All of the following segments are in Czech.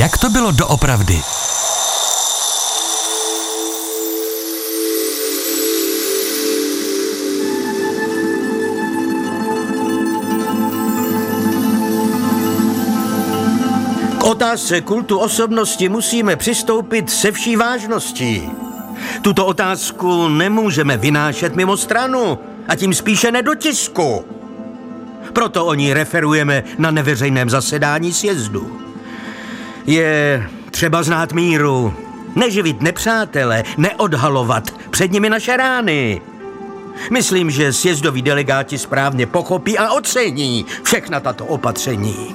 Jak to bylo doopravdy? K otázce kultu osobnosti musíme přistoupit se vší vážností. Tuto otázku nemůžeme vynášet mimo stranu a tím spíše ne do tisku. Proto o ní referujeme na neveřejném zasedání sjezdu. Je třeba znát míru, neživit nepřátele, neodhalovat před nimi naše rány. Myslím, že sjezdoví delegáti správně pochopí a ocení všechna tato opatření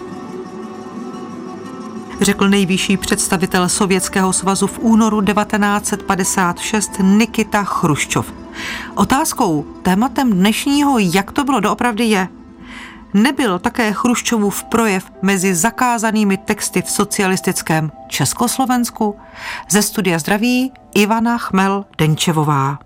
řekl nejvyšší představitel Sovětského svazu v únoru 1956 Nikita Chruščov. Otázkou, tématem dnešního, jak to bylo doopravdy je, nebyl také Chruščovův projev mezi zakázanými texty v socialistickém Československu? Ze studia zdraví Ivana Chmel-Denčevová.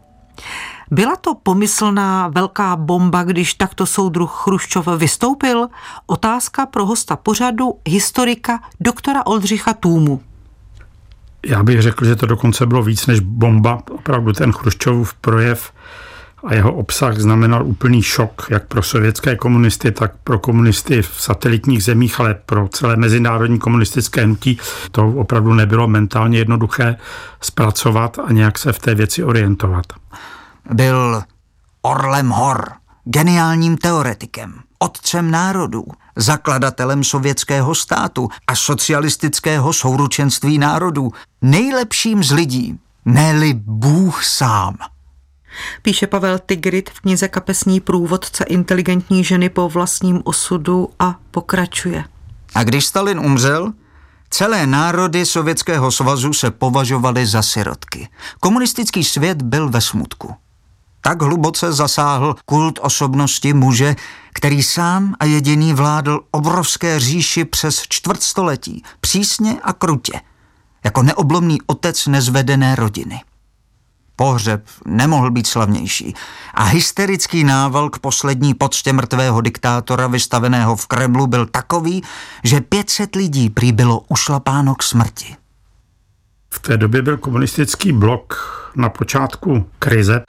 Byla to pomyslná velká bomba, když takto soudruh Chruščov vystoupil? Otázka pro hosta pořadu, historika doktora Oldřicha Tůmu. Já bych řekl, že to dokonce bylo víc než bomba. Opravdu ten Chruščovův projev a jeho obsah znamenal úplný šok, jak pro sovětské komunisty, tak pro komunisty v satelitních zemích, ale pro celé mezinárodní komunistické hnutí. To opravdu nebylo mentálně jednoduché zpracovat a nějak se v té věci orientovat. Byl Orlem Hor, geniálním teoretikem, otcem národů, zakladatelem sovětského státu a socialistického souručenství národů, nejlepším z lidí, ne Bůh sám. Píše Pavel Tigrit v knize Kapesní průvodce inteligentní ženy po vlastním osudu a pokračuje. A když Stalin umřel, Celé národy Sovětského svazu se považovaly za sirotky. Komunistický svět byl ve smutku tak hluboce zasáhl kult osobnosti muže, který sám a jediný vládl obrovské říši přes čtvrtstoletí, přísně a krutě, jako neoblomný otec nezvedené rodiny. Pohřeb nemohl být slavnější a hysterický nával k poslední poctě mrtvého diktátora vystaveného v Kremlu byl takový, že 500 lidí prý bylo ušlapáno k smrti. V té době byl komunistický blok na počátku krize.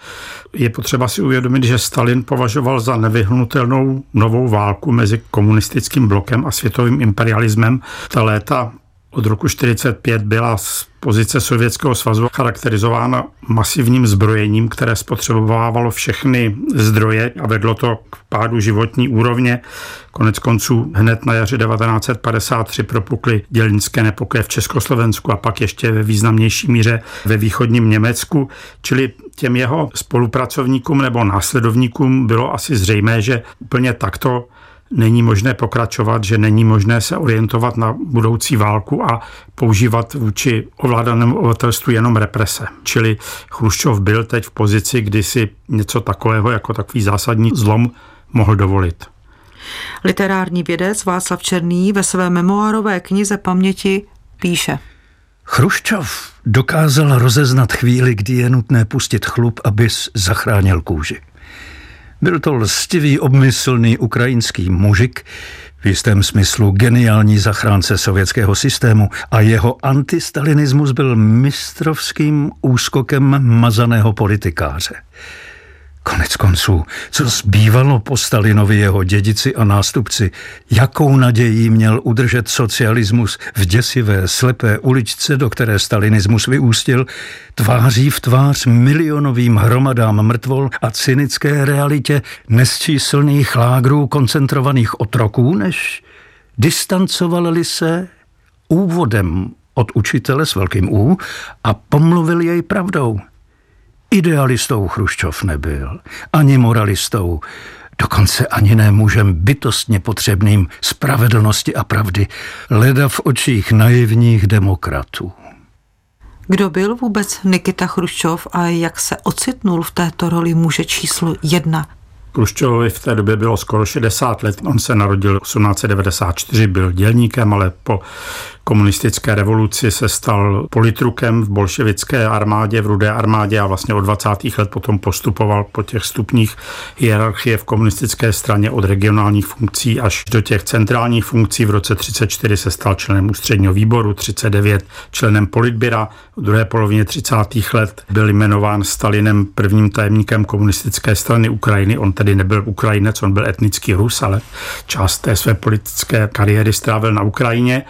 Je potřeba si uvědomit, že Stalin považoval za nevyhnutelnou novou válku mezi komunistickým blokem a světovým imperialismem. Ta léta od roku 1945 byla z pozice Sovětského svazu charakterizována masivním zbrojením, které spotřebovávalo všechny zdroje a vedlo to k pádu životní úrovně. Konec konců hned na jaře 1953 propukly dělnické nepokoje v Československu a pak ještě ve významnější míře ve východním Německu. Čili těm jeho spolupracovníkům nebo následovníkům bylo asi zřejmé, že úplně takto není možné pokračovat, že není možné se orientovat na budoucí válku a používat vůči ovládanému obyvatelstvu jenom represe. Čili Chruščov byl teď v pozici, kdy si něco takového jako takový zásadní zlom mohl dovolit. Literární vědec Václav Černý ve své memoárové knize paměti píše. Chruščov dokázal rozeznat chvíli, kdy je nutné pustit chlup, abys zachránil kůži. Byl to lstivý, obmyslný ukrajinský mužik, v jistém smyslu geniální zachránce sovětského systému a jeho antistalinismus byl mistrovským úskokem mazaného politikáře. Konec konců, co zbývalo po Stalinovi jeho dědici a nástupci, jakou nadějí měl udržet socialismus v děsivé, slepé uličce, do které stalinismus vyústil, tváří v tvář milionovým hromadám mrtvol a cynické realitě nesčíslných lágrů koncentrovaných otroků, než distancovali se úvodem od učitele s velkým U a pomluvil jej pravdou. Idealistou Chruščov nebyl, ani moralistou, dokonce ani ne mužem bytostně potřebným spravedlnosti a pravdy, leda v očích naivních demokratů. Kdo byl vůbec Nikita Chruščov a jak se ocitnul v této roli muže číslo jedna Kruščovovi v té době bylo skoro 60 let. On se narodil 1894, byl dělníkem, ale po komunistické revoluci se stal politrukem v bolševické armádě, v rudé armádě a vlastně od 20. let potom postupoval po těch stupních hierarchie v komunistické straně od regionálních funkcí až do těch centrálních funkcí. V roce 34 se stal členem ústředního výboru, 39 členem politběra. V druhé polovině 30. let byl jmenován Stalinem prvním tajemníkem komunistické strany Ukrajiny. On tedy nebyl Ukrajinec, on byl etnický Rus, ale část té své politické kariéry strávil na Ukrajině.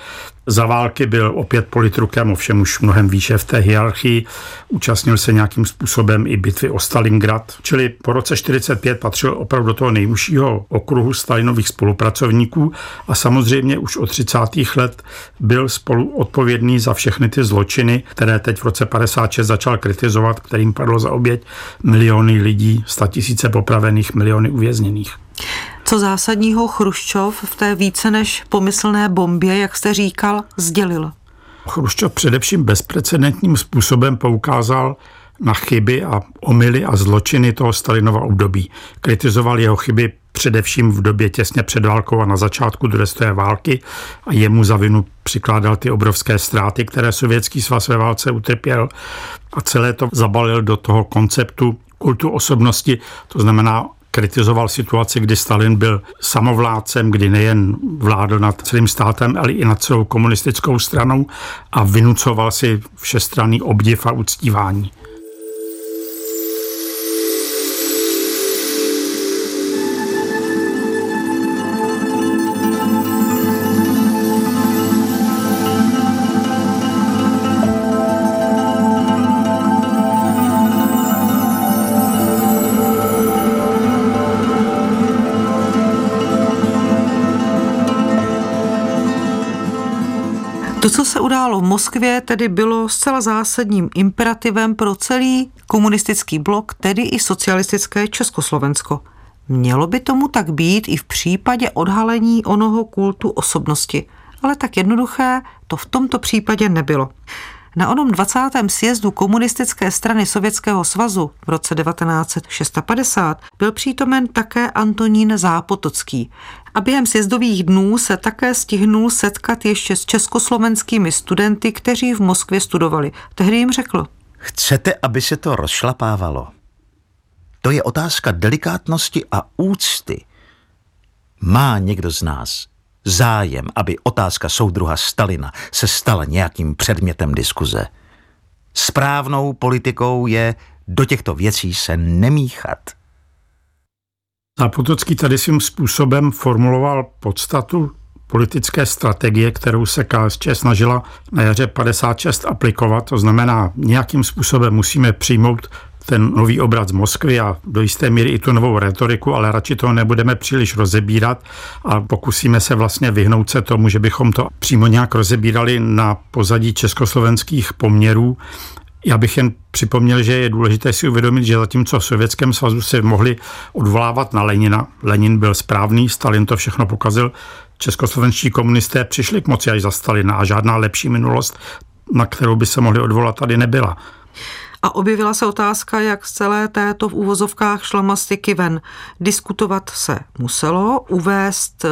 Za války byl opět politrukem, ovšem už mnohem výše v té hierarchii. Účastnil se nějakým způsobem i bitvy o Stalingrad, čili po roce 45 patřil opravdu do toho nejúžšího okruhu Stalinových spolupracovníků a samozřejmě už od 30. let byl spolu odpovědný za všechny ty zločiny, které teď v roce 56 začal kritizovat, kterým padlo za oběť miliony lidí, tisíce popravených, miliony uvězněných. Co zásadního Chruščov v té více než pomyslné bombě, jak jste říkal, sdělil? Chruščov především bezprecedentním způsobem poukázal na chyby a omily a zločiny toho Stalinova období. Kritizoval jeho chyby především v době těsně před válkou a na začátku druhé světové války a jemu za vinu přikládal ty obrovské ztráty, které sovětský svaz ve válce utrpěl a celé to zabalil do toho konceptu kultu osobnosti, to znamená kritizoval situaci, kdy Stalin byl samovládcem, kdy nejen vládl nad celým státem, ale i nad celou komunistickou stranou a vynucoval si všestranný obdiv a uctívání. Co se událo v Moskvě, tedy bylo zcela zásadním imperativem pro celý komunistický blok, tedy i socialistické Československo. Mělo by tomu tak být i v případě odhalení onoho kultu osobnosti, ale tak jednoduché to v tomto případě nebylo. Na onom 20. sjezdu komunistické strany Sovětského svazu v roce 1956 byl přítomen také Antonín Zápotocký a během sjezdových dnů se také stihnul setkat ještě s československými studenty, kteří v Moskvě studovali. Tehdy jim řekl. Chcete, aby se to rozšlapávalo? To je otázka delikátnosti a úcty. Má někdo z nás zájem, aby otázka soudruha Stalina se stala nějakým předmětem diskuze. Správnou politikou je do těchto věcí se nemíchat. Zápotocký tady svým způsobem formuloval podstatu politické strategie, kterou se KSČ snažila na jaře 56 aplikovat. To znamená, nějakým způsobem musíme přijmout ten nový obrat z Moskvy a do jisté míry i tu novou retoriku, ale radši to nebudeme příliš rozebírat a pokusíme se vlastně vyhnout se tomu, že bychom to přímo nějak rozebírali na pozadí československých poměrů. Já bych jen připomněl, že je důležité si uvědomit, že zatímco v Sovětském svazu se mohli odvolávat na Lenina, Lenin byl správný, Stalin to všechno pokazil, českoslovenští komunisté přišli k moci až za Stalina a žádná lepší minulost, na kterou by se mohli odvolat, tady nebyla. A objevila se otázka, jak z celé této v úvozovkách šlamastiky ven. Diskutovat se muselo, uvést eh,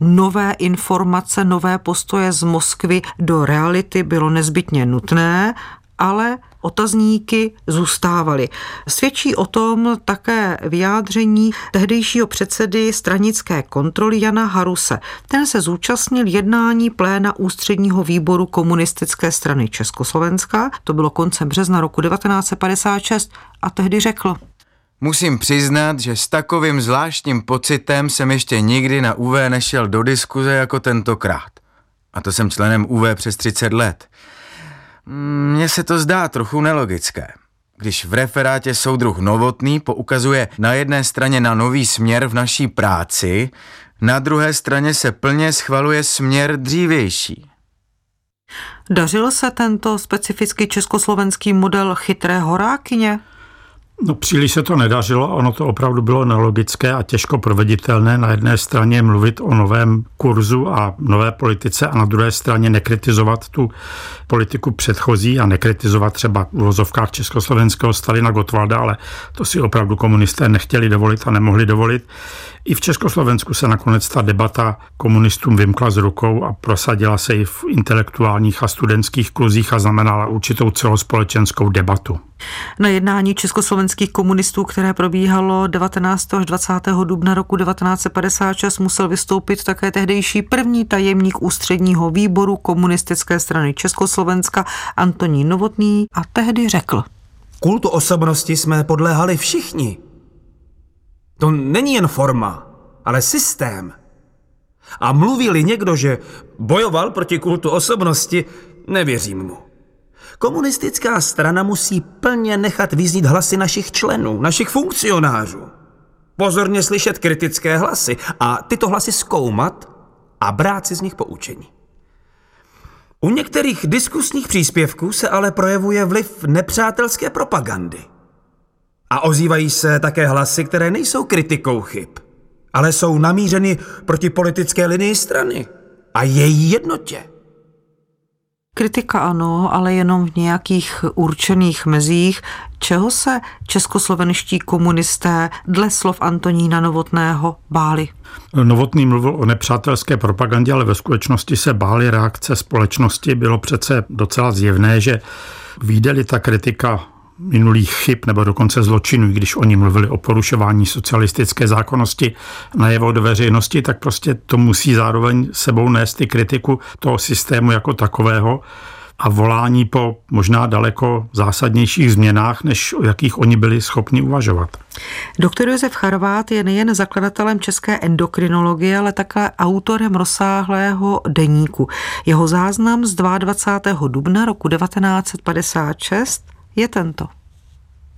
nové informace, nové postoje z Moskvy do reality bylo nezbytně nutné, ale otazníky zůstávaly. Svědčí o tom také vyjádření tehdejšího předsedy stranické kontroly Jana Haruse. Ten se zúčastnil jednání pléna ústředního výboru komunistické strany Československa, to bylo koncem března roku 1956, a tehdy řekl, Musím přiznat, že s takovým zvláštním pocitem jsem ještě nikdy na UV nešel do diskuze jako tentokrát. A to jsem členem UV přes 30 let. Mně se to zdá trochu nelogické. Když v referátě soudruh Novotný poukazuje na jedné straně na nový směr v naší práci, na druhé straně se plně schvaluje směr dřívější. Dařil se tento specificky československý model chytré horákyně? No příliš se to nedařilo, ono to opravdu bylo nelogické a těžko proveditelné. Na jedné straně mluvit o novém kurzu a nové politice a na druhé straně nekritizovat tu politiku předchozí a nekritizovat třeba v vozovkách československého Stalina Gotwalda, ale to si opravdu komunisté nechtěli dovolit a nemohli dovolit. I v Československu se nakonec ta debata komunistům vymkla z rukou a prosadila se i v intelektuálních a studentských kluzích a znamenala určitou celospolečenskou debatu. Na jednání československých komunistů, které probíhalo 19. až 20. dubna roku 1956, musel vystoupit také tehdejší první tajemník ústředního výboru komunistické strany Československa Antonín Novotný a tehdy řekl. Kultu osobnosti jsme podléhali všichni. To není jen forma, ale systém. A mluví-li někdo, že bojoval proti kultu osobnosti, nevěřím mu. Komunistická strana musí plně nechat vyznít hlasy našich členů, našich funkcionářů. Pozorně slyšet kritické hlasy a tyto hlasy zkoumat a brát si z nich poučení. U některých diskusních příspěvků se ale projevuje vliv nepřátelské propagandy. A ozývají se také hlasy, které nejsou kritikou chyb, ale jsou namířeny proti politické linii strany a její jednotě. Kritika ano, ale jenom v nějakých určených mezích, čeho se českoslovenští komunisté dle slov Antonína Novotného báli. Novotný mluvil o nepřátelské propagandě, ale ve skutečnosti se báli reakce společnosti. Bylo přece docela zjevné, že výdeli ta kritika minulých chyb nebo dokonce zločinů, když oni mluvili o porušování socialistické zákonnosti najevo do veřejnosti, tak prostě to musí zároveň sebou nést i kritiku toho systému jako takového a volání po možná daleko zásadnějších změnách, než o jakých oni byli schopni uvažovat. Doktor Josef Charvát je nejen zakladatelem české endokrinologie, ale také autorem rozsáhlého deníku. Jeho záznam z 22. dubna roku 1956 je tento.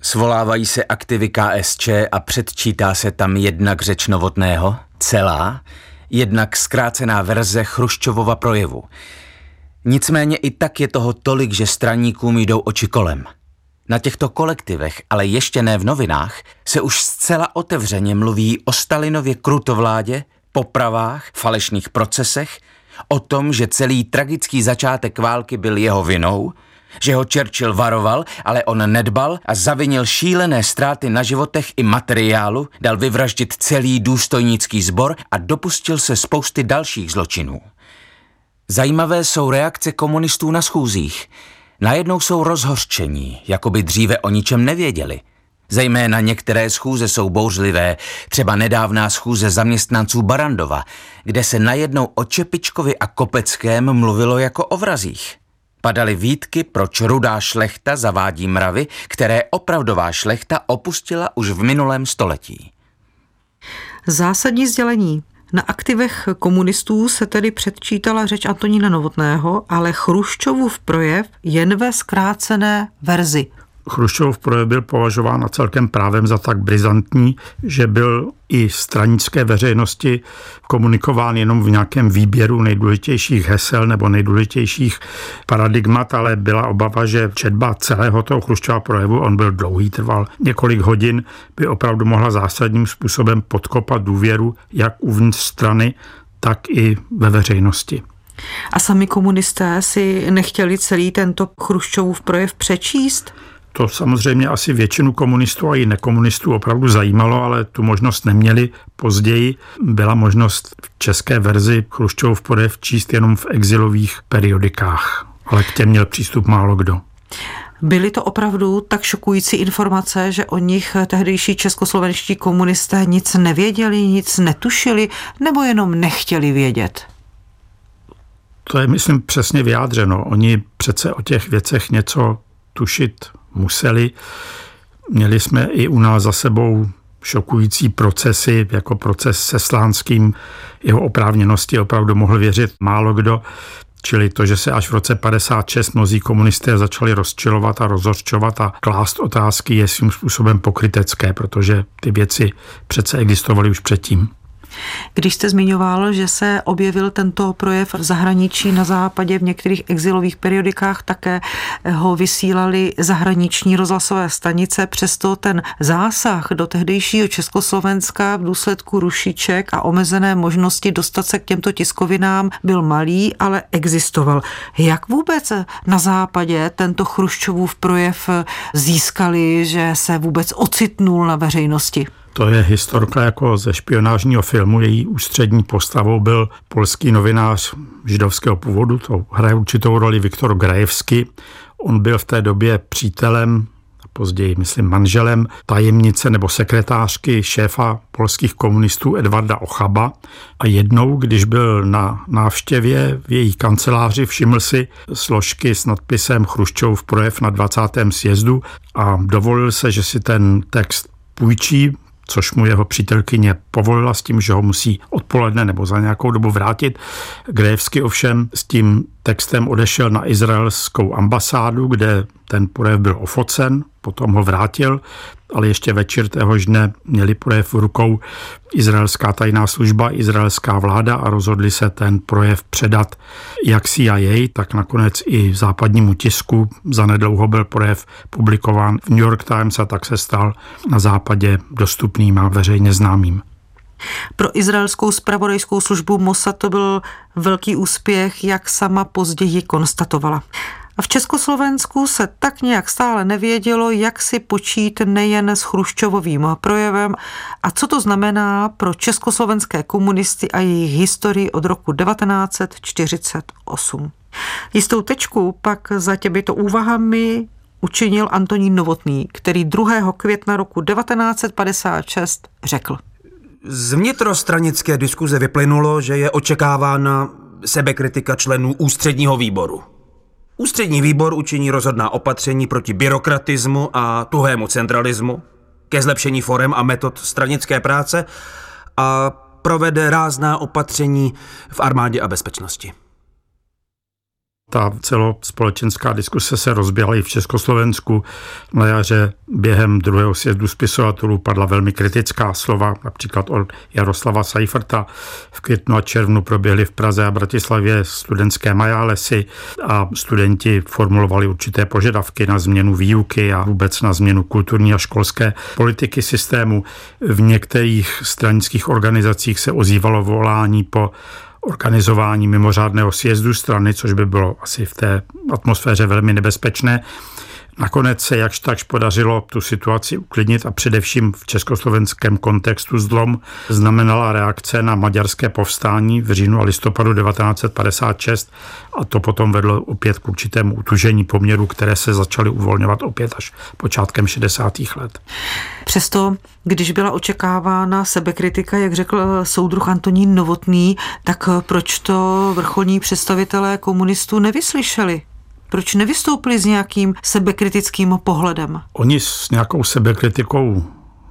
Svolávají se aktivy KSČ a předčítá se tam jednak řeč Novotného, celá, jednak zkrácená verze Chruščovova projevu. Nicméně i tak je toho tolik, že straníkům jdou oči kolem. Na těchto kolektivech, ale ještě ne v novinách, se už zcela otevřeně mluví o Stalinově krutovládě, popravách, falešných procesech, o tom, že celý tragický začátek války byl jeho vinou – že ho Churchill varoval, ale on nedbal a zavinil šílené ztráty na životech i materiálu, dal vyvraždit celý důstojnický sbor a dopustil se spousty dalších zločinů. Zajímavé jsou reakce komunistů na schůzích. Najednou jsou rozhořčení, jako by dříve o ničem nevěděli. Zejména některé schůze jsou bouřlivé, třeba nedávná schůze zaměstnanců Barandova, kde se najednou o Čepičkovi a Kopeckém mluvilo jako o vrazích. Padaly výtky, proč rudá šlechta zavádí mravy, které opravdová šlechta opustila už v minulém století. Zásadní sdělení. Na aktivech komunistů se tedy předčítala řeč Antonína Novotného, ale Chruščovův projev jen ve zkrácené verzi. Chruščov projev byl považován na celkem právem za tak brizantní, že byl i stranické veřejnosti komunikován jenom v nějakém výběru nejdůležitějších hesel nebo nejdůležitějších paradigmat, ale byla obava, že četba celého toho Chruščova projevu, on byl dlouhý, trval několik hodin, by opravdu mohla zásadním způsobem podkopat důvěru jak uvnitř strany, tak i ve veřejnosti. A sami komunisté si nechtěli celý tento Chruščovův projev přečíst? To samozřejmě asi většinu komunistů a i nekomunistů opravdu zajímalo, ale tu možnost neměli. Později byla možnost v české verzi Chruščov projev číst jenom v exilových periodikách, ale k těm měl přístup málo kdo. Byly to opravdu tak šokující informace, že o nich tehdejší českoslovenští komunisté nic nevěděli, nic netušili, nebo jenom nechtěli vědět? To je, myslím, přesně vyjádřeno. Oni přece o těch věcech něco tušit museli. Měli jsme i u nás za sebou šokující procesy, jako proces se Slánským, jeho oprávněnosti opravdu mohl věřit málo kdo. Čili to, že se až v roce 56 mnozí komunisté začali rozčilovat a rozhorčovat a klást otázky, je svým způsobem pokrytecké, protože ty věci přece existovaly už předtím. Když jste zmiňoval, že se objevil tento projev v zahraničí na západě v některých exilových periodikách, také ho vysílali zahraniční rozhlasové stanice, přesto ten zásah do tehdejšího Československa v důsledku rušiček a omezené možnosti dostat se k těmto tiskovinám byl malý, ale existoval. Jak vůbec na západě tento Chruščovův projev získali, že se vůbec ocitnul na veřejnosti? To je historka jako ze špionážního filmu. Její ústřední postavou byl polský novinář židovského původu, to hraje určitou roli Viktor Grajevsky. On byl v té době přítelem později, myslím, manželem tajemnice nebo sekretářky šéfa polských komunistů Edvarda Ochaba. A jednou, když byl na návštěvě v její kanceláři, všiml si složky s nadpisem Chruščov projev na 20. sjezdu a dovolil se, že si ten text půjčí, což mu jeho přítelkyně povolila s tím, že ho musí odpoledne nebo za nějakou dobu vrátit. Grejevsky ovšem s tím textem odešel na izraelskou ambasádu, kde ten projev byl ofocen, potom ho vrátil, ale ještě večer téhož dne měli projev v rukou izraelská tajná služba, izraelská vláda a rozhodli se ten projev předat jak CIA, tak nakonec i západnímu tisku. Zanedlouho byl projev publikován v New York Times a tak se stal na západě dostupným a veřejně známým. Pro izraelskou spravodajskou službu Mossad to byl velký úspěch, jak sama později konstatovala. A v Československu se tak nějak stále nevědělo, jak si počít nejen s chruščovovým projevem a co to znamená pro československé komunisty a jejich historii od roku 1948. Jistou tečku pak za těmito úvahami učinil Antonín Novotný, který 2. května roku 1956 řekl. Z vnitrostranické diskuze vyplynulo, že je očekávána sebekritika členů ústředního výboru. Ústřední výbor učiní rozhodná opatření proti byrokratismu a tuhému centralismu, ke zlepšení forem a metod stranické práce a provede rázná opatření v armádě a bezpečnosti. Ta celospolečenská diskuse se rozběhla i v Československu. Na jaře během druhého sjezdu spisovatelů padla velmi kritická slova, například od Jaroslava Seiferta. V květnu a červnu proběhly v Praze a Bratislavě studentské majálesy a studenti formulovali určité požadavky na změnu výuky a vůbec na změnu kulturní a školské politiky systému. V některých stranických organizacích se ozývalo volání po organizování mimořádného sjezdu strany, což by bylo asi v té atmosféře velmi nebezpečné. Nakonec se jakž takž podařilo tu situaci uklidnit a především v československém kontextu zlom znamenala reakce na maďarské povstání v říjnu a listopadu 1956 a to potom vedlo opět k určitému utužení poměru, které se začaly uvolňovat opět až počátkem 60. let. Přesto, když byla očekávána sebekritika, jak řekl soudruh Antonín Novotný, tak proč to vrcholní představitelé komunistů nevyslyšeli? Proč nevystoupili s nějakým sebekritickým pohledem? Oni s nějakou sebekritikou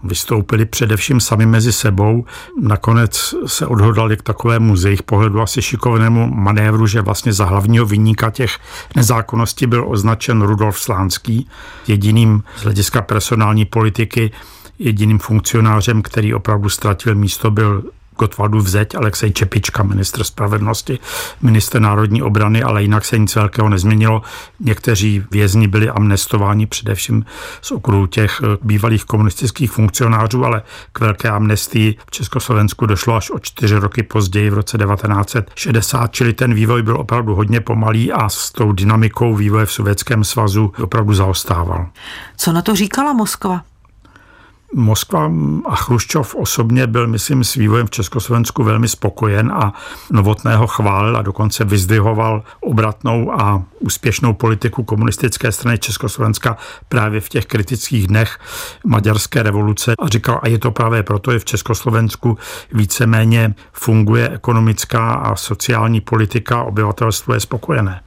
vystoupili především sami mezi sebou. Nakonec se odhodlali k takovému z jejich pohledu asi šikovnému manévru, že vlastně za hlavního vyníka těch nezákonností byl označen Rudolf Slánský, jediným z hlediska personální politiky jediným funkcionářem, který opravdu ztratil místo, byl Gotwaldův zeď Alexej Čepička, ministr spravedlnosti, minister národní obrany, ale jinak se nic velkého nezměnilo. Někteří vězni byli amnestováni především z okruhu těch eh, bývalých komunistických funkcionářů, ale k velké amnestii v Československu došlo až o čtyři roky později v roce 1960, čili ten vývoj byl opravdu hodně pomalý a s tou dynamikou vývoje v Sovětském svazu opravdu zaostával. Co na to říkala Moskva? Moskva a Chruščov osobně byl, myslím, s vývojem v Československu velmi spokojen a Novotného chválil a dokonce vyzdvihoval obratnou a úspěšnou politiku komunistické strany Československa právě v těch kritických dnech maďarské revoluce a říkal, a je to právě proto, že v Československu víceméně funguje ekonomická a sociální politika, obyvatelstvo je spokojené.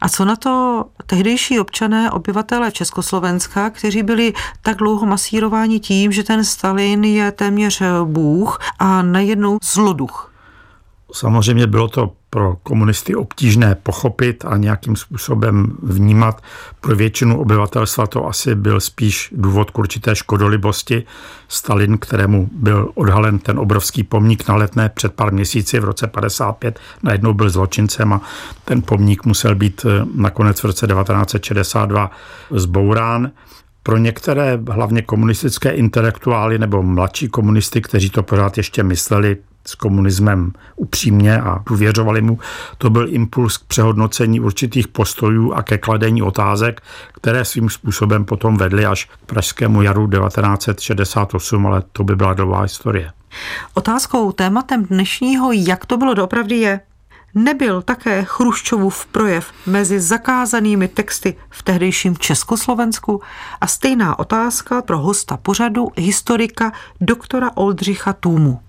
A co na to tehdejší občané, obyvatele Československa, kteří byli tak dlouho masírováni tím, že ten Stalin je téměř bůh a najednou zloduch? Samozřejmě bylo to pro komunisty obtížné pochopit a nějakým způsobem vnímat. Pro většinu obyvatelstva to asi byl spíš důvod k určité škodolibosti. Stalin, kterému byl odhalen ten obrovský pomník na letné před pár měsíci v roce 55, najednou byl zločincem a ten pomník musel být eh, nakonec v roce 1962 zbourán pro některé, hlavně komunistické intelektuály nebo mladší komunisty, kteří to pořád ještě mysleli s komunismem upřímně a důvěřovali mu, to byl impuls k přehodnocení určitých postojů a ke kladení otázek, které svým způsobem potom vedly až k pražskému jaru 1968, ale to by byla dlouhá historie. Otázkou, tématem dnešního, jak to bylo doopravdy je, Nebyl také Chruščovův projev mezi zakázanými texty v tehdejším Československu a stejná otázka pro hosta pořadu, historika doktora Oldřicha Tůmu.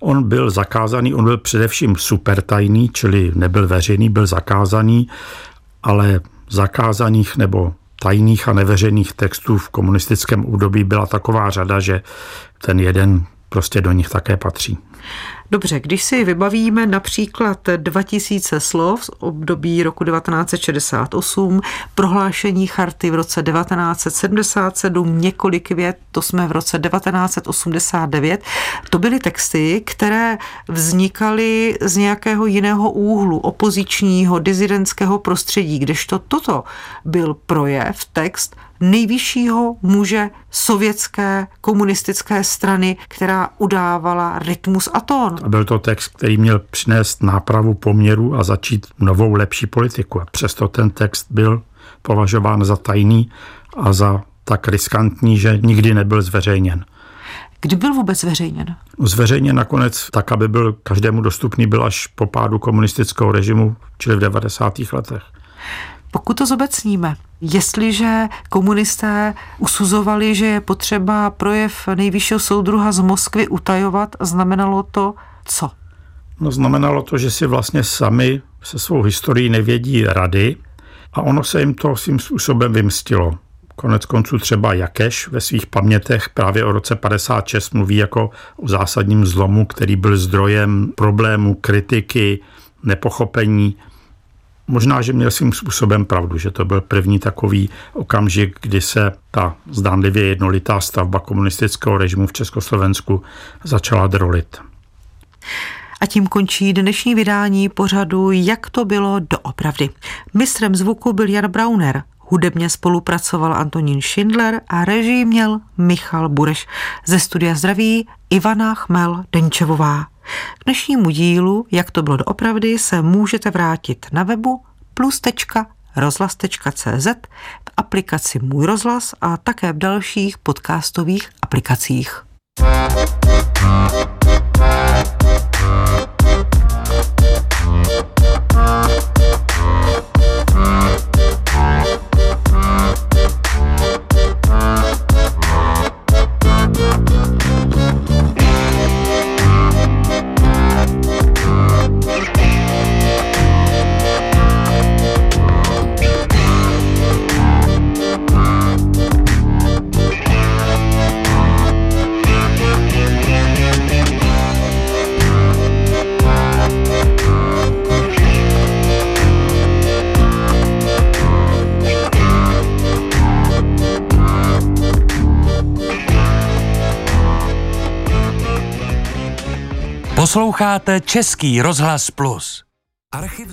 On byl zakázaný, on byl především supertajný, čili nebyl veřejný, byl zakázaný, ale zakázaných nebo tajných a neveřejných textů v komunistickém období byla taková řada, že ten jeden prostě do nich také patří. Dobře, když si vybavíme například 2000 slov z období roku 1968, prohlášení charty v roce 1977, několik vět, to jsme v roce 1989, to byly texty, které vznikaly z nějakého jiného úhlu, opozičního, dizidentského prostředí, kdežto toto byl projev, text nejvyššího muže sovětské komunistické strany, která udávala rytmus a tón. A byl to text, který měl přinést nápravu poměru a začít novou lepší politiku. A přesto ten text byl považován za tajný a za tak riskantní, že nikdy nebyl zveřejněn. Kdy byl vůbec zveřejněn? Zveřejněn nakonec tak, aby byl každému dostupný, byl až po pádu komunistického režimu, čili v 90. letech. Pokud to zobecníme, jestliže komunisté usuzovali, že je potřeba projev nejvyššího soudruha z Moskvy utajovat, znamenalo to co? No znamenalo to, že si vlastně sami se svou historií nevědí rady a ono se jim to svým způsobem vymstilo. Konec konců třeba Jakeš ve svých pamětech právě o roce 56 mluví jako o zásadním zlomu, který byl zdrojem problémů, kritiky, nepochopení Možná, že měl svým způsobem pravdu, že to byl první takový okamžik, kdy se ta zdánlivě jednolitá stavba komunistického režimu v Československu začala drolit. A tím končí dnešní vydání pořadu Jak to bylo doopravdy. Mistrem zvuku byl Jan Brauner, hudebně spolupracoval Antonín Schindler a režii měl Michal Bureš. Ze studia zdraví Ivana Chmel Denčevová. K dnešnímu dílu, jak to bylo doopravdy, se můžete vrátit na webu plus.rozhlas.cz v aplikaci Můj rozhlas a také v dalších podcastových aplikacích. Posloucháte Český rozhlas Plus. Archiv